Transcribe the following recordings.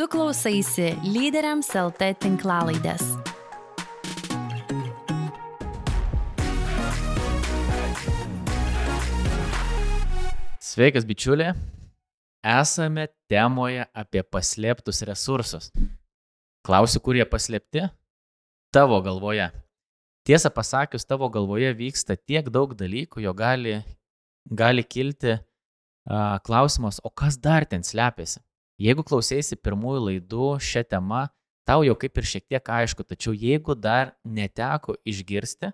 Tu klausaisi lyderiams LT tinklalaidės. Sveikas, bičiulė. Esame temoje apie paslėptus resursus. Klausiu, kur jie paslėpti? Tavo galvoje. Tiesą pasakius, tavo galvoje vyksta tiek daug dalykų, jo gali, gali kilti uh, klausimas, o kas dar ten slepiasi? Jeigu klausėsi pirmųjų laidų šią temą, tau jau kaip ir šiek tiek aišku, tačiau jeigu dar neteko išgirsti,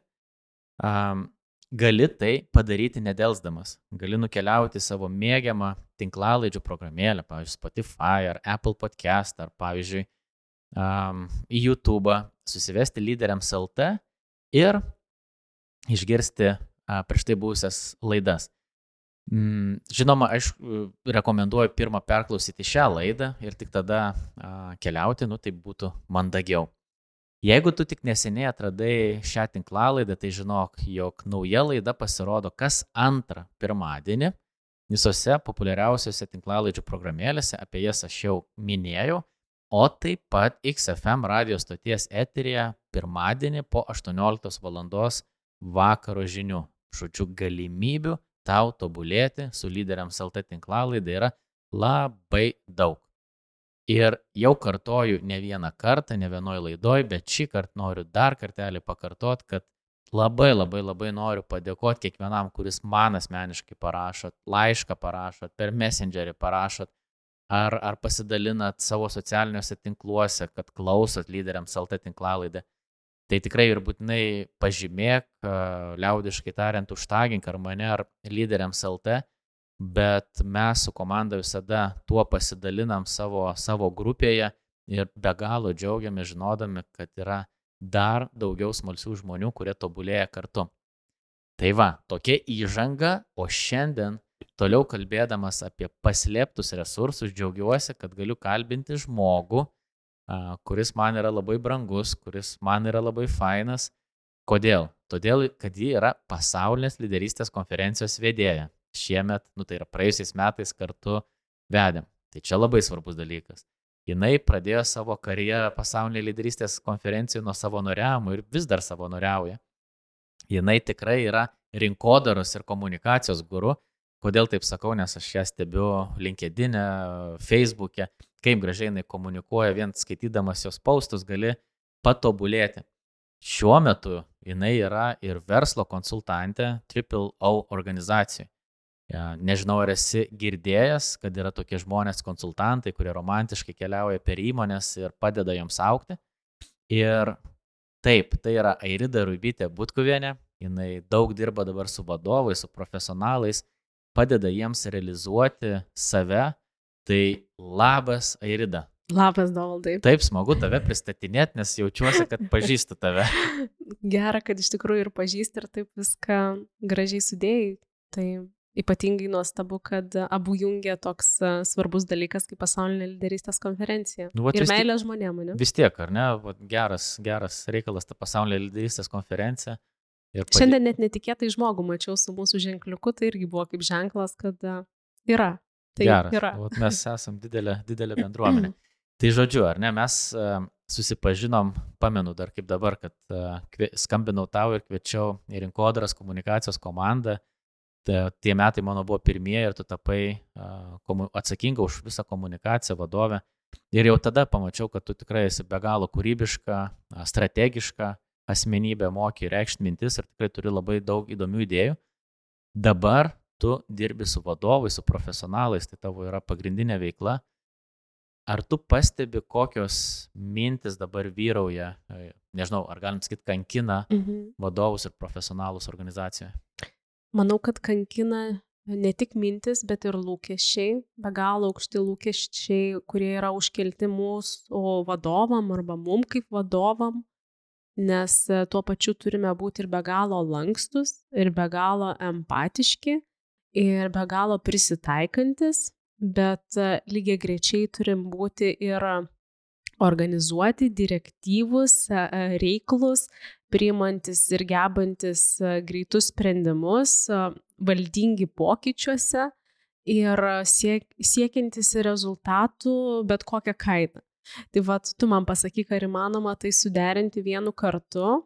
um, gali tai padaryti nedelsdamas. Gali nukeliauti savo mėgiamą tinklalaidžių programėlę, pavyzdžiui, Spotify ar Apple podcast, ar pavyzdžiui, um, YouTube, susivesti lyderiams LT ir išgirsti uh, prieš tai buvusias laidas. Mm, žinoma, aš rekomenduoju pirmą perklausyti šią laidą ir tik tada uh, keliauti, nu tai būtų mandagiau. Jeigu tu tik neseniai atradai šią tinklalaidą, tai žinok, jog nauja laida pasirodo kas antrą pirmadienį visose populiariausiose tinklalaidžių programėlėse, apie jas aš jau minėjau, o taip pat XFM radijos stoties eterija pirmadienį po 18 val. vakaro žinių. Žodžiu, galimybių tau tobulėti su lyderiams LT tinklalaidai yra labai daug. Ir jau kartoju ne vieną kartą, ne vienoje laidoje, bet šį kartą noriu dar kartelį pakartot, kad labai labai labai noriu padėkoti kiekvienam, kuris man asmeniškai parašot, laišką parašot, per messengerį parašot, ar, ar pasidalinat savo socialiniuose tinkluose, kad klausot lyderiams LT tinklalaidę. Tai tikrai ir būtinai pažymėk, liaudiškai tariant, užtagink ar mane, ar lyderiams LT bet mes su komanda visada tuo pasidalinam savo, savo grupėje ir be galo džiaugiamės žinodami, kad yra dar daugiau smalsių žmonių, kurie tobulėja kartu. Tai va, tokia įžanga, o šiandien toliau kalbėdamas apie paslėptus resursus, džiaugiuosi, kad galiu kalbinti žmogų, kuris man yra labai brangus, kuris man yra labai fainas. Kodėl? Todėl, kad ji yra pasaulinės lyderystės konferencijos vedėja šiemet, nu tai yra praėjusiais metais kartu vedėm. Tai čia labai svarbus dalykas. Jis pradėjo savo karjerą pasaulyje lyderystės konferencijoje nuo savanoriavimo ir vis dar savanoriauja. Jis tikrai yra rinkodaros ir komunikacijos guru. Kodėl taip sakau, nes aš ją stebiu LinkedIn, e, Facebook'e, kaip gražiai jinai komunikuoja, vien skaitydamas jos paustus gali patobulėti. Šiuo metu jinai yra ir verslo konsultantė Triple O organizacijai. Ja, nežinau, ar esi girdėjęs, kad yra tokie žmonės, konsultantai, kurie romantiškai keliauja per įmonės ir padeda joms aukti. Ir taip, tai yra Airida Rubytė Butkuvienė, jinai daug dirba dabar su vadovais, su profesionalais, padeda jiems realizuoti save. Tai labas, Airida. Labas, Dovaldai. Taip, smagu tave pristatinėti, nes jaučiuosi, kad pažįstu tave. Gera, kad iš tikrųjų ir pažįsti ir taip viską gražiai sudėjai. Tai Ypatingai nuostabu, kad abu jungia toks svarbus dalykas kaip pasaulinė lyderystės konferencija. Nu, ir meilė žmonėms, ne? Vis tiek, ar ne? Vat, geras, geras reikalas ta pasaulinė lyderystės konferencija. Padė... Šiandien net netikėtai žmogų mačiau su mūsų ženkliuku, tai irgi buvo kaip ženklas, kad yra. Tai geras. yra. Vat mes esam didelė, didelė bendruomenė. tai žodžiu, ar ne, mes susipažinom, pamenu dar kaip dabar, kad skambinau tau ir kviečiau į rinkodaros komunikacijos komandą tie metai mano buvo pirmieji ir tu tapai atsakinga už visą komunikaciją, vadovę. Ir jau tada pamačiau, kad tu tikrai esi be galo kūrybiška, strategiška asmenybė, moki reikšti mintis ir tikrai turi labai daug įdomių idėjų. Dabar tu dirbi su vadovais, su profesionalais, tai tavo yra pagrindinė veikla. Ar tu pastebi, kokios mintis dabar vyrauja, nežinau, ar galim sakyti, kankina mhm. vadovus ir profesionalus organizacijoje? Manau, kad kankina ne tik mintis, bet ir lūkesčiai, be galo aukšti lūkesčiai, kurie yra užkelti mūsų vadovam arba mum kaip vadovam, nes e, tuo pačiu turime būti ir be galo lankstus, ir be galo empatiški, ir be galo prisitaikantis, bet e, lygiai grečiai turim būti ir organizuoti, direktyvus, e, reiklus, priimantis ir gebantis greitus sprendimus, valdingi pokyčiuose ir siek, siekiantis rezultatų bet kokią kainą. Tai vad, tu man pasakyk, ar įmanoma tai suderinti vienu kartu.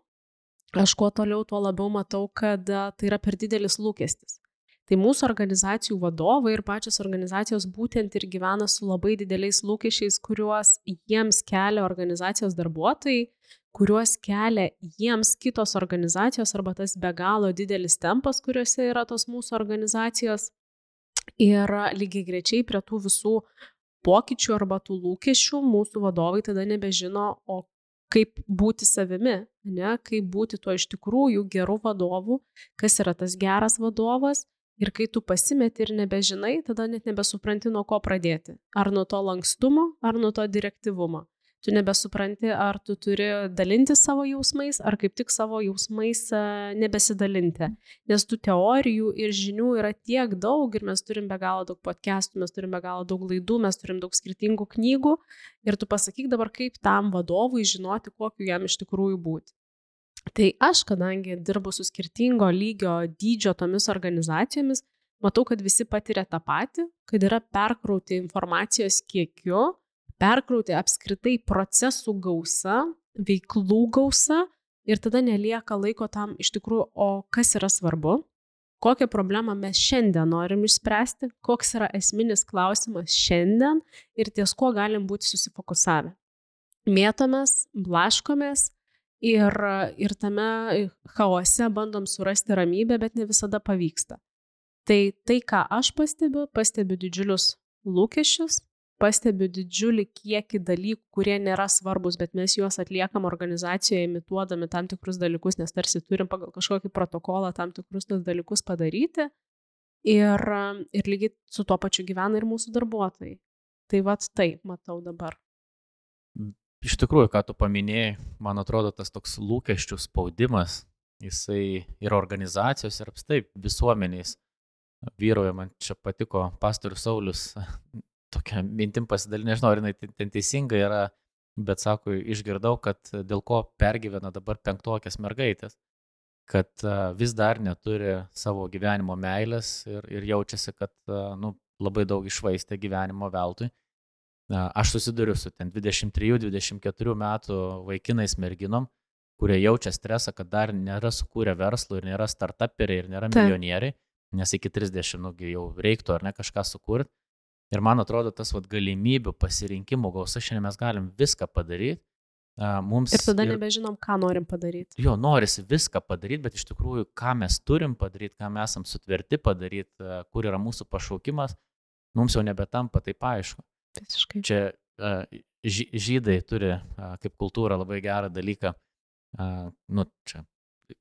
Aš kuo toliau, tuo labiau matau, kad tai yra per didelis lūkestis. Tai mūsų organizacijų vadovai ir pačios organizacijos būtent ir gyvena su labai dideliais lūkesčiais, kuriuos jiems kelia organizacijos darbuotojai, kuriuos kelia jiems kitos organizacijos arba tas be galo didelis tempas, kuriuose yra tos mūsų organizacijos. Ir lygiai grečiai prie tų visų pokyčių arba tų lūkesčių mūsų vadovai tada nebežino, o kaip būti savimi, ne, kaip būti tuo iš tikrųjų geru vadovu, kas yra tas geras vadovas. Ir kai tu pasimeti ir nebežinai, tada net nebesupranti, nuo ko pradėti. Ar nuo to lankstumo, ar nuo to direktyvumo tu nebesupranti, ar tu turi dalinti savo jausmais, ar kaip tik savo jausmais e, nebesidalinti. Nes tų teorijų ir žinių yra tiek daug ir mes turim be galo daug podcastų, mes turim be galo daug laidų, mes turim daug skirtingų knygų ir tu pasakyk dabar, kaip tam vadovui žinoti, kokiu jam iš tikrųjų būti. Tai aš, kadangi dirbu su skirtingo lygio dydžio tomis organizacijomis, matau, kad visi patiria tą patį, kad yra perkrauti informacijos kiekiu perkrauti apskritai procesų gausa, veiklų gausa ir tada nelieka laiko tam iš tikrųjų, o kas yra svarbu, kokią problemą mes šiandien norim išspręsti, koks yra esminis klausimas šiandien ir ties kuo galim būti susifokusavę. Mėtomės, blaškomės ir, ir tame chaose bandom surasti ramybę, bet ne visada pavyksta. Tai tai, ką aš pastebiu, pastebiu didžiulius lūkesčius, pastebiu didžiulį kiekį dalykų, kurie nėra svarbus, bet mes juos atliekam organizacijoje imituodami tam tikrus dalykus, nes tarsi turim pagal kažkokį protokolą tam tikrus tos dalykus padaryti. Ir, ir lygiai su tuo pačiu gyvena ir mūsų darbuotojai. Tai vad taip matau dabar. Iš tikrųjų, ką tu paminėjai, man atrodo, tas toks lūkesčių spaudimas, jisai ir organizacijos, ir apstai visuomeniais vyroja, man čia patiko pastorius Saulis tokia mintim pasidalinti, nežinau, ar jinai ten teisinga yra, bet sako, išgirdau, kad dėl ko pergyvena dabar penktokės mergaitės, kad vis dar neturi savo gyvenimo meilės ir, ir jaučiasi, kad nu, labai daug išvaistė gyvenimo veltui. Aš susiduriu su ten 23-24 metų vaikinais merginom, kurie jaučia stresą, kad dar nėra sukūrę verslų ir nėra startuperiai ir nėra milijonieriai, nes iki 30 nugi jau reiktų ar ne kažką sukurti. Ir man atrodo, tas vat, galimybių pasirinkimų gausa, šiandien mes galim viską padaryti. Mums ir tada ir, nebežinom, ką norim padaryti. Jo, norisi viską padaryti, bet iš tikrųjų, ką mes turim padaryti, ką mes esam sutverti padaryti, kur yra mūsų pašaukimas, mums jau nebetampa taip aišku. Visiškai. Čia žydai turi kaip kultūra labai gerą dalyką, nu, čia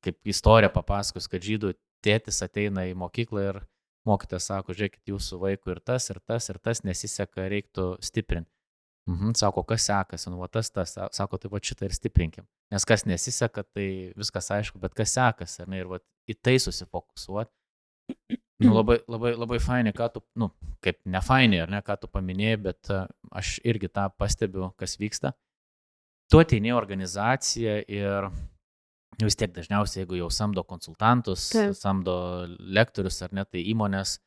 kaip istorija papasakos, kad žydų tėtis ateina į mokyklą ir mokytas sako, žiūrėkit, jūsų vaikui ir tas, ir tas, ir tas nesiseka, reiktų stiprinti. Mhm, sako, kas sekasi, nu, tas, tas, sako, tai va šitą ir stiprinkim. Nes kas nesiseka, tai viskas aišku, bet kas sekasi, ne, ir va į tai susifokusuoti. Nu, labai, labai, labai fainai, ką tu, nu, kaip ne fainai, ar ne, ką tu paminėjai, bet aš irgi tą pastebiu, kas vyksta. Tu ateini organizaciją ir vis tiek dažniausiai, jeigu jau samdo konsultantus, Taip. samdo lektorius ar ne, tai įmonės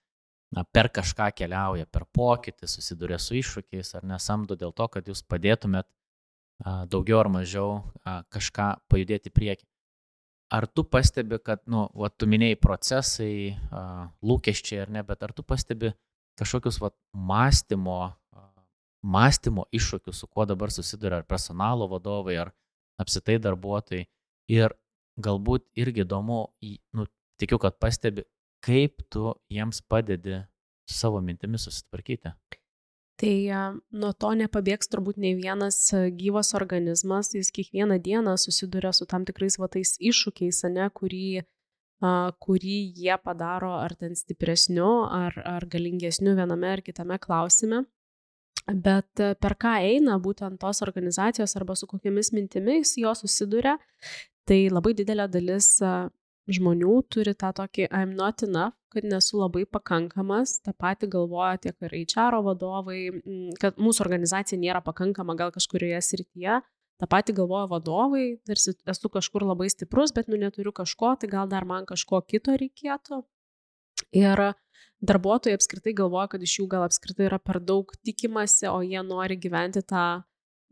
na, per kažką keliauja, per pokytį, susiduria su iššūkiais ar nesamdo dėl to, kad jūs padėtumėt a, daugiau ar mažiau a, kažką pajudėti prieki. Ar tu pastebi, kad, nu, va, tu minėjai procesai, lūkesčiai ar ne, bet ar tu pastebi kažkokius va, mąstymo, mąstymo iššūkius, su kuo dabar susiduria ar personalo vadovai, ar apsitai darbuotojai. Ir galbūt irgi įdomu, nu, tikiu, kad pastebi, kaip tu jiems padedi savo mintimis susitvarkyti. Tai nuo to nepabėgs turbūt nei vienas gyvas organizmas, jis kiekvieną dieną susiduria su tam tikrais vatais iššūkiais, ne, kurį, a, kurį jie padaro ar ten stipresniu, ar, ar galingesniu viename ar kitame klausime. Bet per ką eina būtent tos organizacijos arba su kokiamis mintimis jos susiduria, Tai labai didelė dalis žmonių turi tą tokį I'm not enough, kad nesu labai pakankamas, tą patį galvoja tiek ir HR vadovai, kad mūsų organizacija nėra pakankama gal kažkurioje srityje, tą patį galvoja vadovai, tarsi esu kažkur labai stiprus, bet nu neturiu kažko, tai gal dar man kažko kito reikėtų. Ir darbuotojai apskritai galvoja, kad iš jų gal apskritai yra per daug tikimasi, o jie nori gyventi tą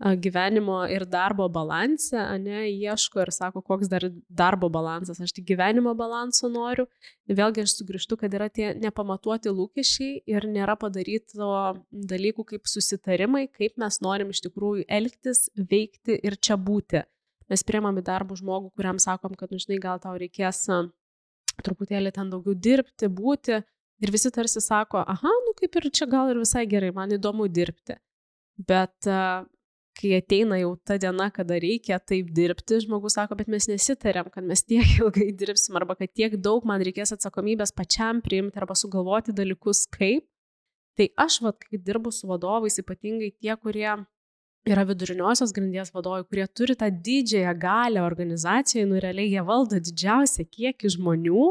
gyvenimo ir darbo balansą, ne, ieško ir sako, koks dar darbo balansas, aš tik gyvenimo balanso noriu. Vėlgi aš sugrįžtu, kad yra tie nepamatuoti lūkesčiai ir nėra padaryto dalykų kaip susitarimai, kaip mes norim iš tikrųjų elgtis, veikti ir čia būti. Mes priemam į darbų žmogų, kuriam sakom, kad, nu, žinai, gal tau reikės truputėlį ten daugiau dirbti, būti, Ir visi tarsi sako, aha, nu kaip ir čia gal ir visai gerai, man įdomu dirbti. Bet kai ateina jau ta diena, kada reikia taip dirbti, žmogus sako, bet mes nesitarėm, kad mes tiek ilgai dirbsim, arba kad tiek daug man reikės atsakomybės pačiam priimti arba sugalvoti dalykus kaip. Tai aš, vad, kai dirbu su vadovais, ypatingai tie, kurie yra viduriniosios grandies vadovai, kurie turi tą didžiąją galę organizacijoje, nu realiai jie valdo didžiausią kiekį žmonių,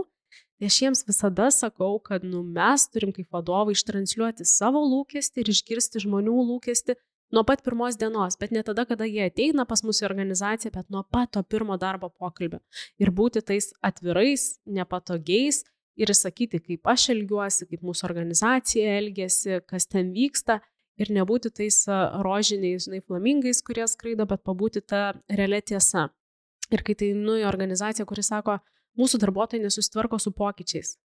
Tai aš jiems visada sakau, kad nu, mes turim kaip vadovai ištranšiuoti savo lūkestį ir išgirsti žmonių lūkestį nuo pat pirmos dienos, bet ne tada, kada jie ateina pas mūsų organizaciją, bet nuo pat to pirmo darbo pokalbio. Ir būti tais atvirais, nepatogiais ir sakyti, kaip aš elgiuosi, kaip mūsų organizacija elgesi, kas ten vyksta. Ir nebūti tais rožiniais, žinai, flamingais, kurie skraido, bet pabūti tą realią tiesą. Ir kai tai nu į organizaciją, kuri sako, mūsų darbuotojai nesusitvarko su pokyčiais.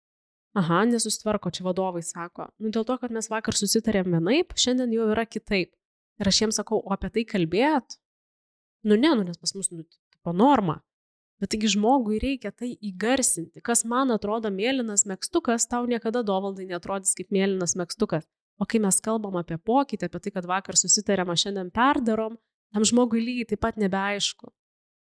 Aha, nesusitvarko, čia vadovai sako. Nu, dėl to, kad mes vakar susitarėm vienaip, šiandien jau yra kitaip. Ir aš jiems sakau, o apie tai kalbėt? Nu, ne, nu, nes pas mus, nu, tipo norma. Bet taigi žmogui reikia tai įgarsinti. Kas man atrodo mėlynas mėgstukas, tau niekada dovaldai netrodys kaip mėlynas mėgstukas. O kai mes kalbam apie pokytį, apie tai, kad vakar susitarėm, o šiandien perdarom, tam žmogui lygiai taip pat nebeaišku.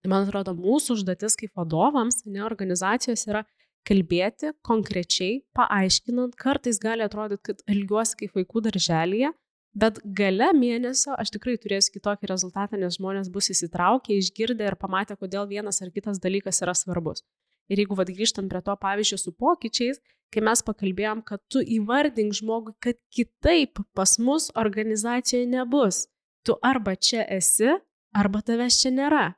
Tai man atrodo, mūsų užduotis kaip vadovams, ne organizacijos yra kalbėti konkrečiai, paaiškinant, kartais gali atrodyti, kad elgiuosi kaip vaikų darželėje, bet gale mėnesio aš tikrai turėsiu kitokį rezultatą, nes žmonės bus įsitraukę, išgirdę ir pamatę, kodėl vienas ar kitas dalykas yra svarbus. Ir jeigu vad grįžtant prie to pavyzdžio su pokyčiais, kai mes pakalbėjom, kad tu įvardink žmogui, kad kitaip pas mus organizacijoje nebus. Tu arba čia esi, arba tavęs čia nėra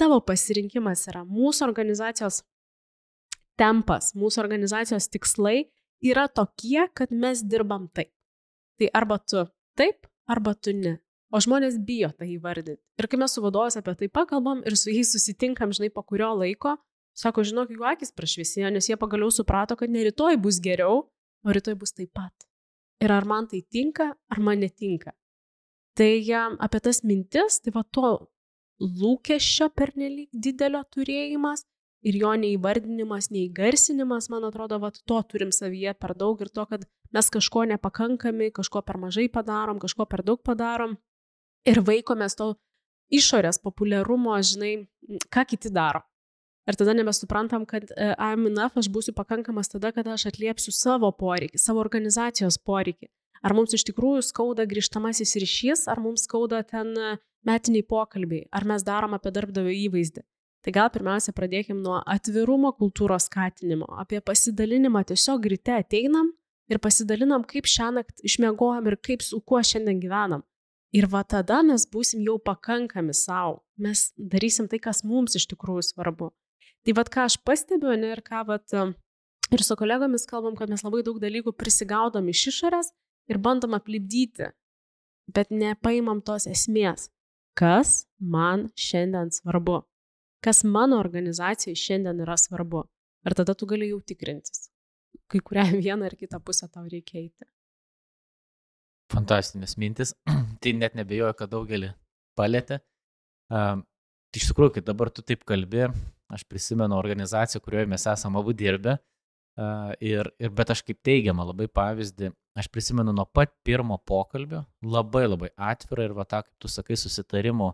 tavo pasirinkimas yra mūsų organizacijos tempas, mūsų organizacijos tikslai yra tokie, kad mes dirbam taip. Tai arba tu taip, arba tu ne. O žmonės bijo tai įvardinti. Ir kai mes su vadovas apie tai pakalbam ir su jais susitinkam, žinai, po kurio laiko, sako, žinok, jų akis prašviesėjo, nes jie pagaliau suprato, kad ne rytoj bus geriau, o rytoj bus taip pat. Ir ar man tai tinka, ar man netinka. Tai apie tas mintis, tai va to lūkesčio pernelyg didelio turėjimas ir jo neįvardinimas, neįgarsinimas, man atrodo, va to turim savyje per daug ir to, kad mes kažko nepakankami, kažko per mažai padarom, kažko per daug padarom ir vaikomės to išorės populiarumo, žinai, ką kiti daro. Ir tada nebesuprantam, kad uh, I'm enough, aš būsiu pakankamas tada, kada aš atliepsiu savo poreikį, savo organizacijos poreikį. Ar mums iš tikrųjų skauda grįžtamasis ryšys, ar mums skauda ten uh, metiniai pokalbiai, ar mes darom apie darbdavio įvaizdį. Tai gal pirmiausia pradėkim nuo atvirumo kultūros skatinimo, apie pasidalinimą tiesiog ryte ateinam ir pasidalinam, kaip šią naktį išmiegojom ir kaip su kuo šiandien gyvenam. Ir va tada mes būsim jau pakankami savo, mes darysim tai, kas mums iš tikrųjų svarbu. Tai vad ką aš pastebiu, ne, ir ką vad ir su kolegomis kalbam, kad mes labai daug dalykų prisigaudom iš išorės ir bandom aplipdyti, bet nepaimam tos esmės kas man šiandien svarbu, kas mano organizacijai šiandien yra svarbu. Ir tada tu gali jau tikrintis, kai kurią vieną ar kitą pusę tau reikia eiti. Fantastinės mintis. tai net nebejoju, kad daugelį palėtė. Um, iš tikrųjų, kai dabar tu taip kalbi, aš prisimenu organizaciją, kurioje mes esame abu dirbę. Uh, ir, ir, bet aš kaip teigiamą labai pavyzdį aš prisimenu nuo pat pirmo pokalbio, labai labai atvira ir va tą, kaip tu sakai, susitarimo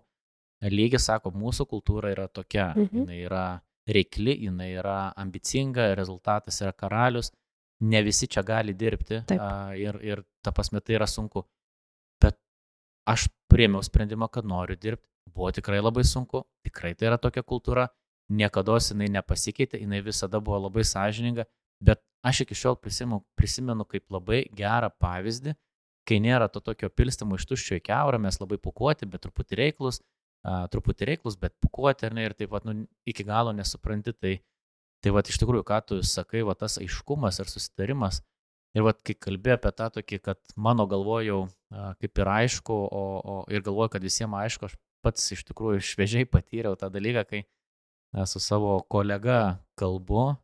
lygis, sako, mūsų kultūra yra tokia, mhm. jinai yra reikli, jinai yra ambicinga, rezultatas yra karalius, ne visi čia gali dirbti a, ir, ir ta pasme tai yra sunku. Bet aš priemiau sprendimą, kad noriu dirbti, buvo tikrai labai sunku, tikrai tai yra tokia kultūra, niekada jinai nepasikeitė, jinai visada buvo labai sąžininga, bet aš iki šiol prisimenu, prisimenu kaip labai gerą pavyzdį, kai nėra to tokio pilstimo iš tuščio į keurą, mes labai pukuoti, bet truputį reiklus, uh, truputį reiklus, bet pukuoti, ar ne, ir taip pat nu, iki galo nesupranti, tai, tai va iš tikrųjų, ką tu sakai, va tas aiškumas ir susitarimas, Ir vat, kai kalbėjau apie tą tokį, kad mano galvojau kaip ir aišku, o, o ir galvoju, kad visiems aišku, aš pats iš tikrųjų šviežiai patyriau tą dalyką, kai su savo kolega kalbu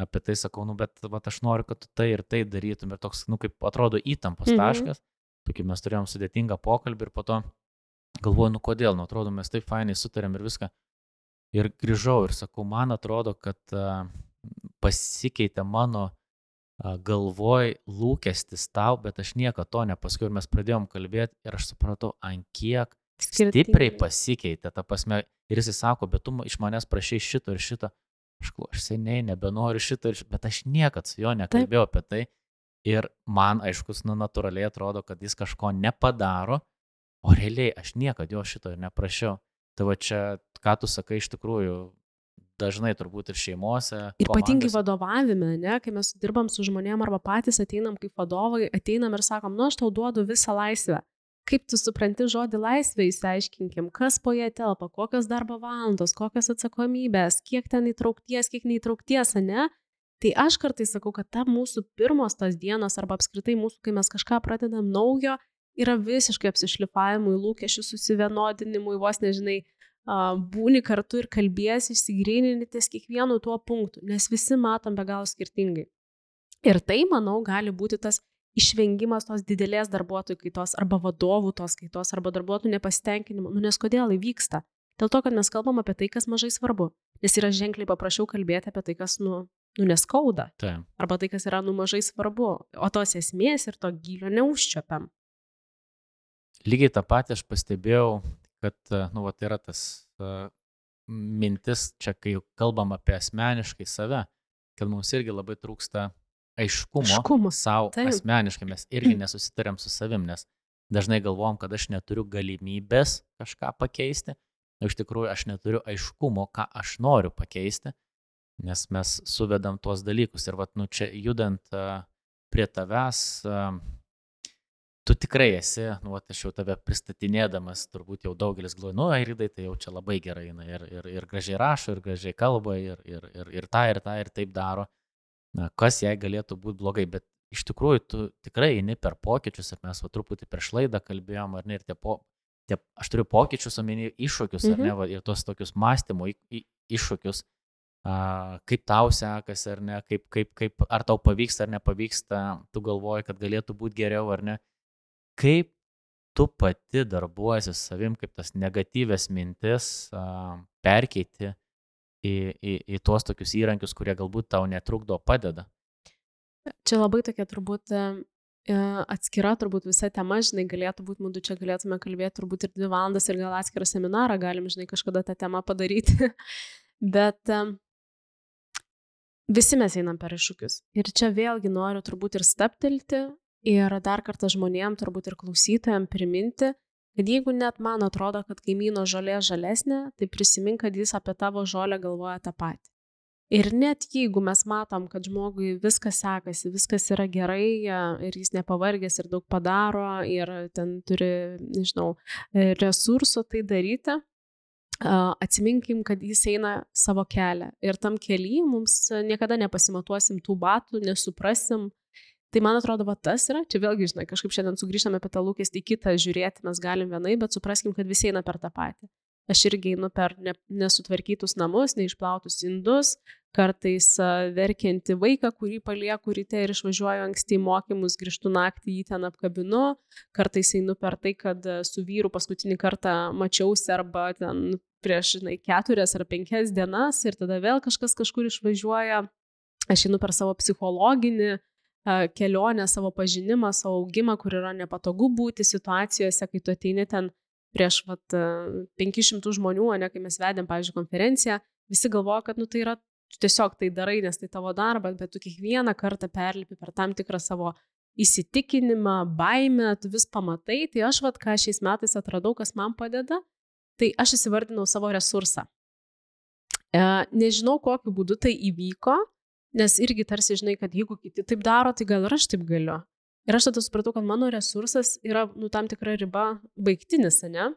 apie tai, sakau, nu, bet vat, aš noriu, kad tu tai ir tai darytum. Ir toks, nu, kaip atrodo įtampos mhm. taškas, tokį mes turėjom sudėtingą pokalbį ir po to galvoju, nu kodėl, nu atrodo, mes taip fainai sutarėm ir viską. Ir grįžau ir sakau, man atrodo, kad pasikeitė mano galvoj lūkestis tau, bet aš nieko to nepaskui ir mes pradėjom kalbėti ir aš supratau, ant kiek Skirtingai. stipriai pasikeitė, ta prasme, ir jis sako, bet tu iš manęs prašai šito ir šito, aš, aš seniai nebenoriu šito ir šito, bet aš niekad su juo nekalbėjau Taip. apie tai ir man, aiškus, nu, natūraliai atrodo, kad jis kažko nepadaro, o realiai aš niekada jo šito ir neprašiau. Tai va čia, ką tu sakai, iš tikrųjų, dažnai turbūt ir šeimose. Ir ypatingai vadovavime, ne, kai mes dirbam su žmonėm arba patys ateinam kaip vadovai, ateinam ir sakom, nu aš tau duodu visą laisvę. Kaip tu supranti žodį laisvė, įsiaiškinkim, kas po ją telpa, kokios darbo valandos, kokios atsakomybės, kiek ten įtraukties, kiek neįtraukties, ne? Tai aš kartais sakau, kad ta mūsų pirmos tos dienos arba apskritai mūsų, kai mes kažką pradedam naujo, yra visiškai apsišlifavimui, lūkesčių susivienodinimui, vos nežinai, būni kartu ir kalbėsi, išsigrynini ties kiekvienu tuo punktu, nes visi matom be galo skirtingai. Ir tai, manau, gali būti tas išvengimas tos didelės darbuotojų kaitos arba vadovų tos kaitos arba darbuotojų nepasitenkinimo. Nu, nes kodėl įvyksta? Dėl to, kad mes kalbam apie tai, kas mažai svarbu. Nes yra ženkliai paprasčiau kalbėti apie tai, kas, nu, nu neskauda. Tai. Arba tai, kas yra, nu, mažai svarbu. O tos esmės ir to gilio neužčiopiam. Lygiai tą patį aš pastebėjau kad, e, nu, va, tai yra tas uh, mintis, čia kai kalbam apie asmeniškai save, kad mums irgi labai trūksta aiškumo, aiškumo. savo asmeniškai, mes irgi nesusitarėm su savim, nes dažnai galvom, kad aš neturiu galimybės kažką pakeisti, o iš tikrųjų aš neturiu aiškumo, ką aš noriu pakeisti, nes mes suvedam tuos dalykus. Ir vat, nu, čia judant uh, prie tavęs, tu tikrai esi, nu, vat, aš jau tave pristatinėdamas, turbūt jau daugelis galvoja, nu, Airidai, tai jau čia labai gerai, na, ir, ir, ir gražiai rašo, ir gražiai kalba, ir, ir, ir, ir tą, ir tą, ir taip daro. Na, kas jai galėtų būti blogai, bet iš tikrųjų tu tikrai eini per pokyčius, ir mes va truputį prieš laidą kalbėjom, ar ne, ir tie, po, tie aš turiu pokyčius, omeny iššūkius, mhm. ar ne, mhm. va, ir tuos tokius mąstymo iššūkius, a, kaip tau sekasi, ar ne, kaip, kaip, kaip, ar tau pavyksta ar nepavyksta, tu galvoji, kad galėtų būti geriau, ar ne kaip tu pati darbuosi savim, kaip tas negatyvės mintis uh, perkeiti į, į, į tuos tokius įrankius, kurie galbūt tau netrukdo, padeda. Čia labai tokia turbūt e, atskira, turbūt visa tema, žinai, galėtų būti, mūdu čia galėtume kalbėti turbūt ir dvi valandas ir gal atskirą seminarą galim, žinai, kažkada tą temą padaryti. Bet visi mes einam per iššūkius. Ir čia vėlgi noriu turbūt ir staptelti Ir dar kartą žmonėm, turbūt ir klausytojam priminti, kad jeigu net man atrodo, kad kaimyno žolė žalesnė, tai prisimink, kad jis apie tavo žolę galvoja tą patį. Ir net jeigu mes matom, kad žmogui viskas sekasi, viskas yra gerai ir jis nepavargęs ir daug padaro ir ten turi, nežinau, resursų tai daryti, atsiminkim, kad jis eina savo kelią. Ir tam keliui mums niekada nepasimatuosim tų batų, nesuprasim, Tai man atrodo, va tas yra, čia vėlgi, žinai, kažkaip šiandien sugrįžtame apie tą lūkestį kitą žiūrėti, mes galim vienai, bet supraskim, kad visi eina per tą patį. Aš irgi einu per ne, nesutvarkytus namus, neišplautus indus, kartais verkianti vaiką, kurį palieku ryte ir išvažiuoju anksti į mokymus, grįžtu naktį jį ten apkabinu, kartais einu per tai, kad su vyru paskutinį kartą mačiausi arba ten prieš, žinai, keturias ar penkias dienas ir tada vėl kažkas kažkur išvažiuoja. Aš einu per savo psichologinį kelionę, savo pažinimą, savo augimą, kur yra nepatogu būti situacijose, kai tu ateini ten prieš vat, 500 žmonių, ne kai mes vedėm, pavyzdžiui, konferenciją, visi galvoja, kad nu, tai yra tiesiog tai darai, nes tai tavo darbas, bet tu kiekvieną kartą perlipi per tam tikrą savo įsitikinimą, baimę, tu vis pamatai, tai aš vad ką šiais metais atradau, kas man padeda, tai aš įsivardinau savo resursą. E, nežinau, kokiu būdu tai įvyko, Nes irgi tarsi žinai, kad jeigu kiti taip daro, tai gal ir aš taip galiu. Ir aš tada supratau, kad mano resursas yra, nu, tam tikra riba baigtinis, ne?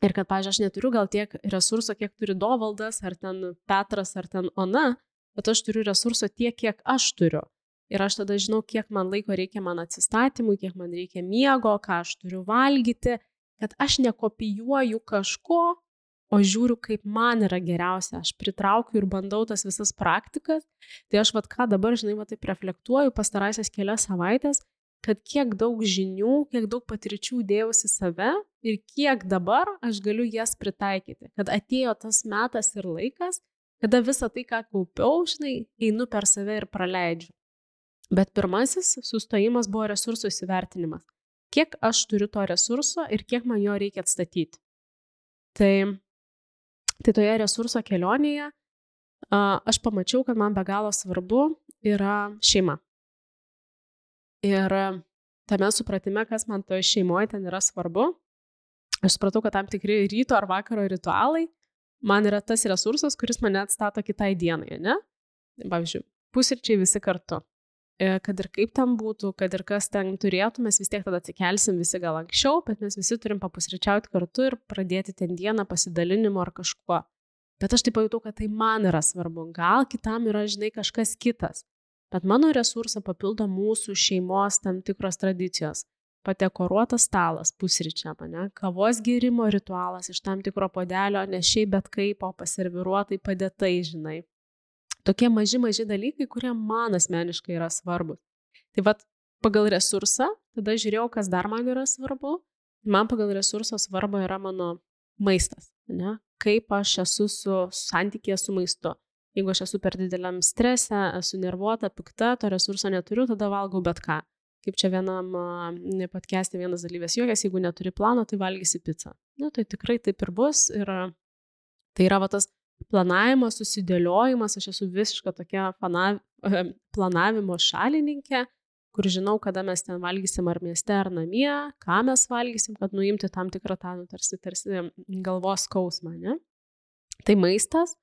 Ir kad, pažiūrėjau, aš neturiu gal tiek resurso, kiek turi Dovaldas, ar ten Petras, ar ten Ona, bet aš turiu resurso tiek, kiek aš turiu. Ir aš tada žinau, kiek man laiko reikia man atsistatymui, kiek man reikia miego, ką aš turiu valgyti, kad aš nekopijuoju kažko, o žiūriu, kaip man yra geriausia. Aš pritraukiu ir bandau tas visas praktikas. Tai aš vad ką dabar, žinai, va taip reflektuoju pastarąsias kelias savaitės, kad kiek daug žinių, kiek daug patirčių dėjausi save ir kiek dabar aš galiu jas pritaikyti. Kad atėjo tas metas ir laikas, kada visą tai, ką kaupiau, žinai, einu per save ir praleidžiu. Bet pirmasis sustojimas buvo resursų įsivertinimas. Kiek aš turiu to resurso ir kiek man jo reikia atstatyti. Tai, tai toje resurso kelionėje aš pamačiau, kad man be galo svarbu yra šeima. Ir tame supratime, kas man toje šeimoje ten yra svarbu, aš supratau, kad tam tikri ryto ar vakaro ritualai man yra tas resursas, kuris mane atstato kitai dienai, ne? Pavyzdžiui, pusryčiai visi kartu. E, kad ir kaip ten būtų, kad ir kas ten turėtų, mes vis tiek tada atsikelsim visi gal anksčiau, bet mes visi turim papusryčiauti kartu ir pradėti ten dieną pasidalinimo ar kažkuo. Bet aš taip pajutau, kad tai man yra svarbu, gal kitam yra, žinai, kažkas kitas. Bet mano resursą papildo mūsų šeimos tam tikros tradicijos. Patekoruotas stalas pusryčiam, ne? Kavos gėrimo ritualas iš tam tikro podelio, ne šiaip bet kaip, o paserviruotai padėtai, žinai Tokie maži, maži dalykai, kurie man asmeniškai yra svarbus. Tai vad, pagal resursą, tada žiūrėjau, kas dar man yra svarbu. Man pagal resurso svarba yra mano maistas. Ne? Kaip aš esu su santykė su maistu. Jeigu aš esu per dideliam strese, esu nervuota, pikta, to resurso neturiu, tada valgau bet ką. Kaip čia vienam podcast'e vienas dalyvės juokės, jeigu neturi plano, tai valgysi pizzą. Na, tai tikrai taip ir bus. Ir tai yra va tas planavimas, susidėliojimas, aš esu visiška tokia fana, planavimo šalininkė, kur žinau, kada mes ten valgysim ar mieste, ar namie, ką mes valgysim, kad nuimti tam tikrą tą, nu, tarsi, tarsi galvos skausmą, ne? Tai maistas,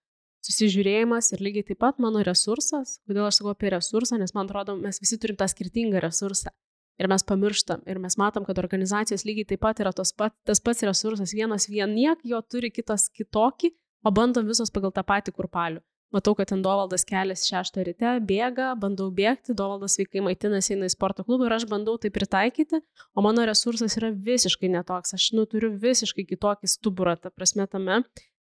susižiūrėjimas ir lygiai taip pat mano resursas. Kodėl aš sakau apie resursą, nes man atrodo, mes visi turim tą skirtingą resursą. Ir mes pamirštam, ir mes matom, kad organizacijos lygiai taip pat yra pat, tas pats resursas, vienas vien niek, jo turi kitas kitokį, o bandom visos pagal tą patį kurpalių. Matau, kad ten Dovaldas keliasi šeštą ryte, bėga, bandau bėgti, Dovaldas sveikai maitinasi, eina į sporto klubą ir aš bandau tai pritaikyti, o mano resursas yra visiškai netoks, aš nu, turiu visiškai kitokį stuburą, ta prasme tame,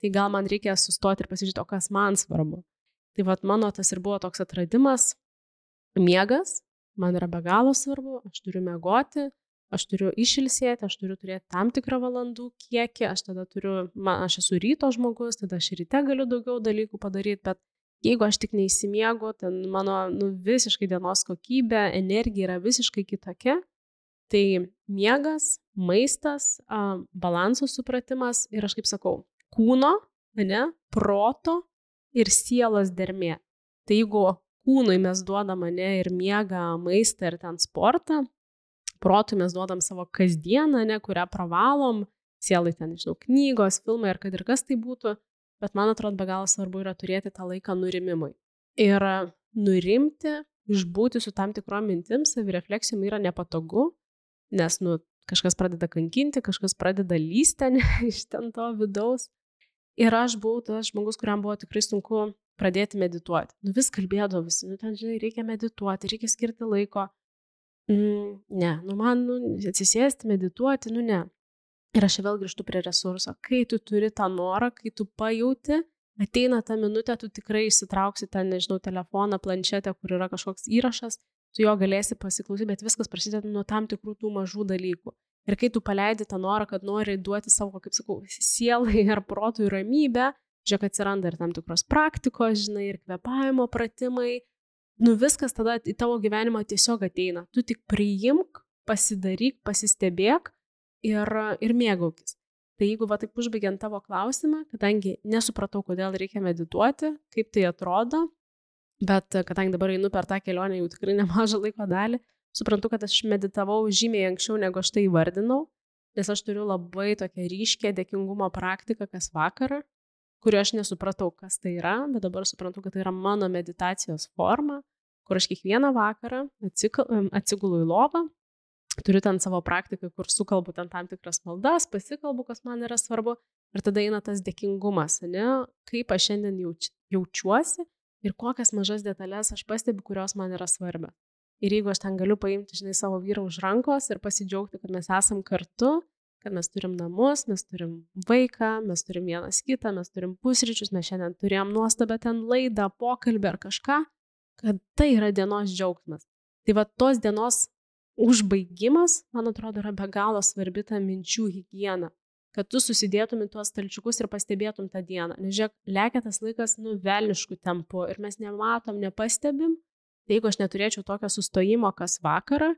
tai gal man reikia sustoti ir pasižiūrėti, o kas man svarbu. Tai vad mano tas ir buvo toks atradimas, miegas, man yra be galo svarbu, aš turiu mėgoti, aš turiu išilsėti, aš turiu turėti tam tikrą valandų kiekį, aš tada turiu, man, aš esu ryto žmogus, tada aš ryte galiu daugiau dalykų padaryti, bet jeigu aš tik neįsimiegu, ten mano nu, visiškai dienos kokybė, energija yra visiškai kitokia, tai miegas, maistas, balanso supratimas ir aš kaip sakau, kūno, ne, proto ir sielos dermė. Tai jeigu kūnui mes duodame ne ir miegą, maistą ir ten sportą, protui mes duodam savo kasdieną, ne, kurią pravalom, sielai ten, nežinau, knygos, filmai ar kad ir kas tai būtų, bet man atrodo be galo svarbu yra turėti tą laiką nurimimui. Ir nurimti, išbūti su tam tikrom mintim, savirefleksijom yra nepatogu, nes, nu, kažkas pradeda kankinti, kažkas pradeda lysti iš ten to vidaus. Ir aš buvau tas žmogus, kuriam buvo tikrai sunku pradėti medituoti. Nu vis kalbėdavo visi, nu ten, žinai, reikia medituoti, reikia skirti laiko. Mm, ne, nu man nu, atsisėsti, medituoti, nu ne. Ir aš vėl grįžtu prie resurso. Kai tu turi tą norą, kai tu pajauti, ateina ta minutė, tu tikrai įsitrauksi ten, nežinau, telefoną, planšetę, kur yra kažkoks įrašas, tu jo galėsi pasiklausyti, bet viskas prasideda nuo tam tikrų tų mažų dalykų. Ir kai tu paleidi tą norą, kad nori duoti savo, kaip sakau, sielai ar protui ramybę, žiūrėk, atsiranda ir tam tikros praktikos, žinai, ir kvepavimo pratimai, nu viskas tada į tavo gyvenimą tiesiog ateina. Tu tik priimk, pasidaryk, pasistebėk ir, ir mėgaukis. Tai jeigu va taip užbaigiant tavo klausimą, kadangi nesupratau, kodėl reikia medituoti, kaip tai atrodo, bet kadangi dabar einu per tą kelionę jau tikrai nemažą laiko dalį, suprantu, kad aš meditavau žymiai anksčiau, negu aš tai įvardinau, nes aš turiu labai tokią ryškę dėkingumo praktiką kas vakarą, kurio aš nesupratau, kas tai yra, bet dabar suprantu, kad tai yra mano meditacijos forma, kur aš kiekvieną vakarą atsigulu į lovą, turiu ten savo praktiką, kur sukalbu ten tam tikras maldas, pasikalbu, kas man yra svarbu, ir tada eina tas dėkingumas, ne, kaip aš šiandien jauč, jaučiuosi ir kokias mažas detalės aš pastebiu, kurios man yra svarbios. Ir jeigu aš ten galiu paimti, žinai, savo vyrą už rankos ir pasidžiaugti, kad mes esam kartu, kad mes turim namus, mes turim vaiką, mes turim vienas kitą, mes turim pusryčius, mes šiandien turėjom nuostabę ten laidą, pokalbį ar kažką, kad tai yra dienos džiaugsmas. Tai va tos dienos užbaigimas, man atrodo, yra be galo svarbi ta minčių hygiena kad tu susidėtum į tuos stalčiukus ir pastebėtum tą dieną. Nes žiūrėk, lekia tas laikas nuvelniškų tempų ir mes nematom, nepastebim. Tai jeigu aš neturėčiau tokio sustojimo kas vakarą,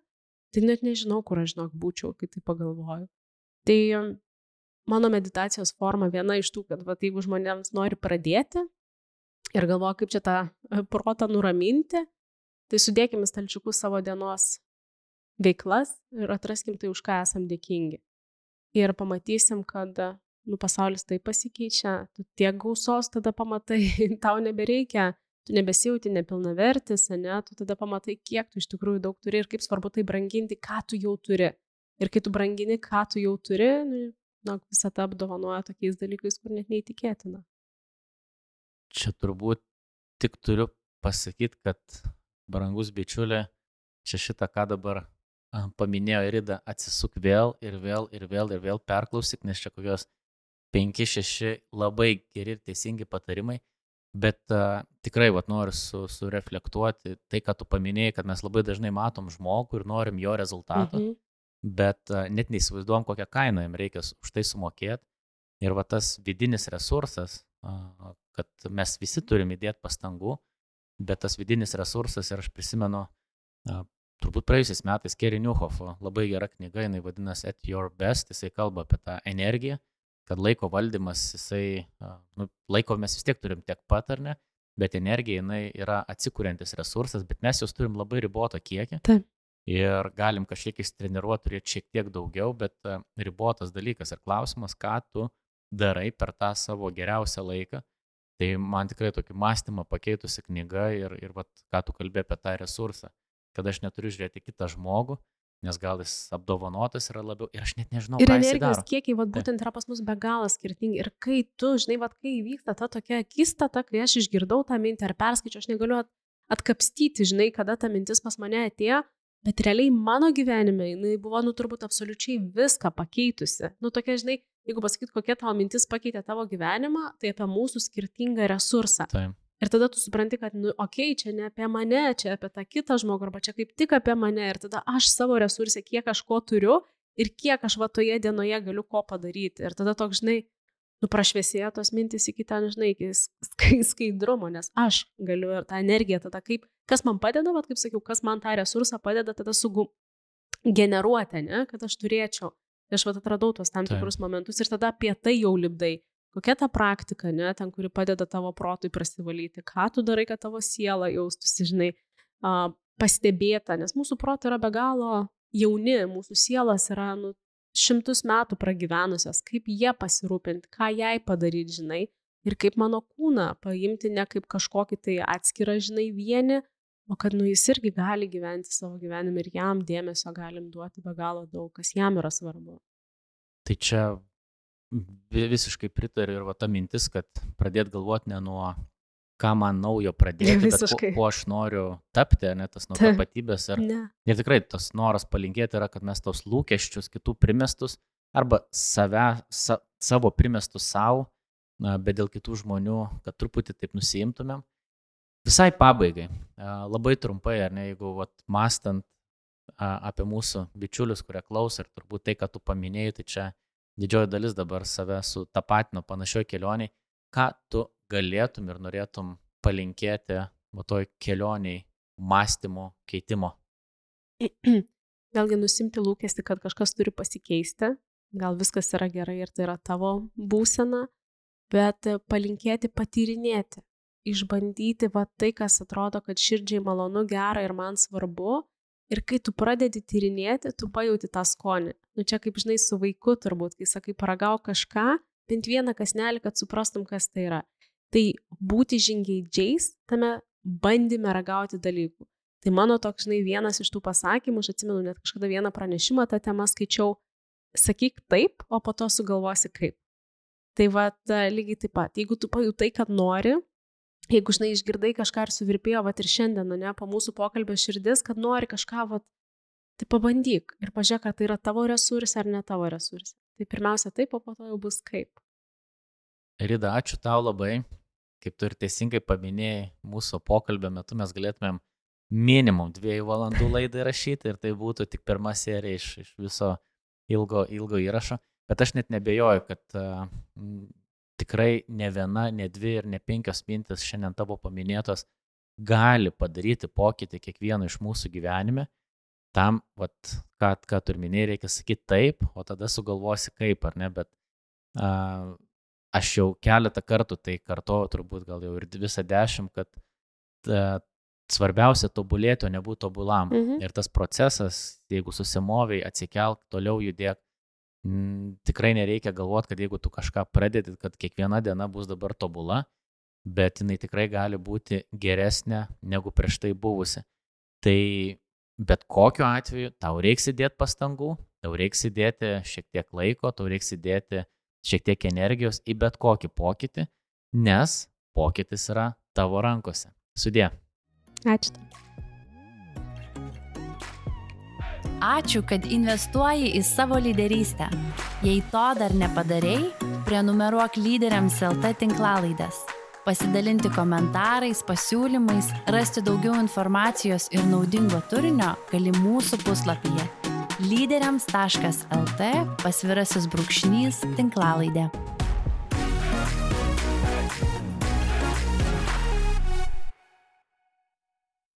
tai net nežinau, kur aš žinok būčiau, kai tai pagalvoju. Tai mano meditacijos forma viena iš tų, kad va, jeigu žmonėms nori pradėti ir galvoja, kaip čia tą e, protą nuraminti, tai sudėkime stalčiukus savo dienos veiklas ir atraskim tai, už ką esam dėkingi ir pamatysim, kad nu, pasaulis taip pasikeičia, tu tiek gausos tada pamatai, tau nebereikia, tu nebesijauti nepilnavertis, ne, tu tada pamatai, kiek tu iš tikrųjų daug turi ir kaip svarbu tai branginti, ką tu jau turi. Ir kai tu brangini, ką tu jau turi, nu, na, visą tą apdovanoja tokiais dalykais, kur net neįtikėtina. Čia turbūt tik turiu pasakyti, kad brangus bičiulė, čia šitą, ką dabar paminėjo Irida, atsisuk vėl ir vėl ir vėl ir vėl perklausyk, nes čia kokios 5-6 labai geri ir teisingi patarimai, bet uh, tikrai vat, noriu su, sureflektuoti tai, ką tu paminėjai, kad mes labai dažnai matom žmogų ir norim jo rezultatų, mhm. Bet uh, net neįsivaizduom, kokią kainą jam reikia už tai sumokėti. Ir va tas vidinis resursas, kad mes visi turim įdėti pastangų, bet tas vidinis resursas ir aš prisimenu, turbūt praėjusiais metais Kerry Newhoffo labai gera knyga, jinai vadinasi At Your Best, jisai kalba apie tą energiją, kad laiko valdymas, jisai, nu, laiko mes vis tiek turim tiek pat ar ne, bet energija jinai yra atsikūrintis resursas, bet mes jos turim labai ribotą kiekį. Taip. Ir galim kažkiek įsitreniruoti, turėti šiek tiek daugiau, bet ribotas dalykas ir klausimas, ką tu darai per tą savo geriausią laiką. Tai man tikrai tokį mąstymą pakeitusi knyga ir, ir vat, ką tu kalbė apie tą resursą kad aš neturiu žiūrėti kitą žmogų, nes gal jis apdovanotas yra labiau ir aš net nežinau. Ir energijos kiekiai, vat, būtent yra pas mus be galo skirtingi. Ir kai tu, žinai, vat, kai įvyksta ta tokia akistata, kai aš išgirdau tą mintį ar perskaičiau, aš negaliu atkapstyti, žinai, kada ta mintis pas mane atėjo, bet realiai mano gyvenime jinai buvo, nu, turbūt absoliučiai viską pakeitusi. Nu, tokia, žinai, jeigu pasakyt, kokia tavo mintis pakeitė tavo gyvenimą, tai apie mūsų skirtingą resursą. Taip. Ir tada tu supranti, kad, nu, okei, okay, čia ne apie mane, čia apie tą kitą žmogų, arba čia kaip tik apie mane. Ir tada aš savo resursė, kiek aš ko turiu ir kiek aš va toje dienoje galiu ko padaryti. Ir tada toks, žinai, nu, prašviesėjo tos mintis iki ten, žinai, iki skaidrumo, nes aš galiu ir tą energiją tada kaip, kas man padeda, va, kaip sakiau, kas man tą resursą padeda tada sugum generuoti, ne, kad aš turėčiau. Aš va atradau tos tam tikrus Taip. momentus ir tada apie tai jau libdai kokia ta praktika, ne, ten, kuri padeda tavo protui prasivalyti, ką tu darai, kad tavo siela jaustųsi, žinai, uh, pastebėta, nes mūsų protai yra be galo jauni, mūsų sielas yra nu, šimtus metų pragyvenusios, kaip jie pasirūpinti, ką jai padaryti, žinai, ir kaip mano kūną paimti ne kaip kažkokį tai atskirą, žinai, vieni, o kad nu jis irgi gali gyventi savo gyvenimą ir jam dėmesio galim duoti be galo daug, kas jam yra svarbu. Tai čia visiškai pritariu ir va ta mintis, kad pradėti galvoti ne nuo ką man naujo pradėti, Visiškai. bet kuo, kuo aš noriu tapti, ne tas nuo tapatybės. Ir, ne. ir tikrai tas noras palinkėti yra, kad mes tos lūkesčius kitų primestus arba save, sa, savo primestus savo, bet dėl kitų žmonių, kad truputį taip nusiimtumėm. Visai pabaigai, labai trumpai, ar ne, jeigu vat, mastant apie mūsų bičiulius, kurie klauso ir turbūt tai, ką tu paminėjai, tai čia didžioji dalis dabar save su tapatino panašioj kelioniai, ką tu galėtum ir norėtum palinkėti va toj kelioniai mąstymo keitimo? Vėlgi nusimti lūkesti, kad kažkas turi pasikeisti, gal viskas yra gerai ir tai yra tavo būsena, bet palinkėti patyrinėti, išbandyti va tai, kas atrodo, kad širdžiai malonu, gera ir man svarbu. Ir kai tu pradedi tyrinėti, tu pajauti tą skonį nu čia kaip žinai su vaiku turbūt, kai sakai paragau kažką, bent vieną kasnelį, kad suprastum, kas tai yra. Tai būti žingeidžiais tame bandyme ragauti dalykų. Tai mano toks, žinai, vienas iš tų pasakymų, aš atsimenu net kažkada vieną pranešimą tą temą skaičiau, sakyk taip, o po to sugalvosi kaip. Tai va, lygiai taip pat, jeigu tu pajutai, kad nori, jeigu, žinai, išgirdai kažką ir suvirpėjo, va ir šiandien, ne, po mūsų pokalbio širdis, kad nori kažką, va, tai pabandyk ir pažiūrėk, ar tai yra tavo resursai ar ne tavo resursai. Tai pirmiausia taip, o po to jau bus kaip. Rida, ačiū tau labai. Kaip tu ir teisingai paminėjai, mūsų pokalbio metu mes galėtumėm minimum dviejų valandų laidą rašyti ir tai būtų tik pirma serija iš, iš viso ilgo, ilgo įrašo. Bet aš net nebejoju, kad tikrai ne viena, ne dvi ir ne penkios mintis šiandien tavo paminėtos gali padaryti pokytį kiekvieno iš mūsų gyvenime. Tam, vat, ką, ką tu ir minėjai, reikia sakyti taip, o tada sugalvosi kaip, ar ne, bet uh, aš jau keletą kartų tai kartuoju, turbūt gal jau ir visą dešimt, kad uh, svarbiausia tobulėti, o nebūti tobulam. Mhm. Ir tas procesas, jeigu susimoviai, atsikelk, toliau judėk, tikrai nereikia galvoti, kad jeigu tu kažką pradedi, kad kiekviena diena bus dabar tobula, bet jinai tikrai gali būti geresnė negu prieš tai buvusi. Tai bet kokiu atveju tau reiks įdėti pastangų, tau reiks įdėti šiek tiek laiko, tau reiks įdėti šiek tiek energijos į bet kokį pokytį, nes pokytis yra tavo rankose. Sudė. Ačiū. Ačiū, kad investuoji į savo lyderystę. Jei to dar nepadarėjai, prenumeruok lyderiams LT tinklalaidės. Pasidalinti komentarais, pasiūlymais, rasti daugiau informacijos ir naudingo turinio gali mūsų puslapyje lyderiams.lt pasvirasis brūkšnys tinklalaidė.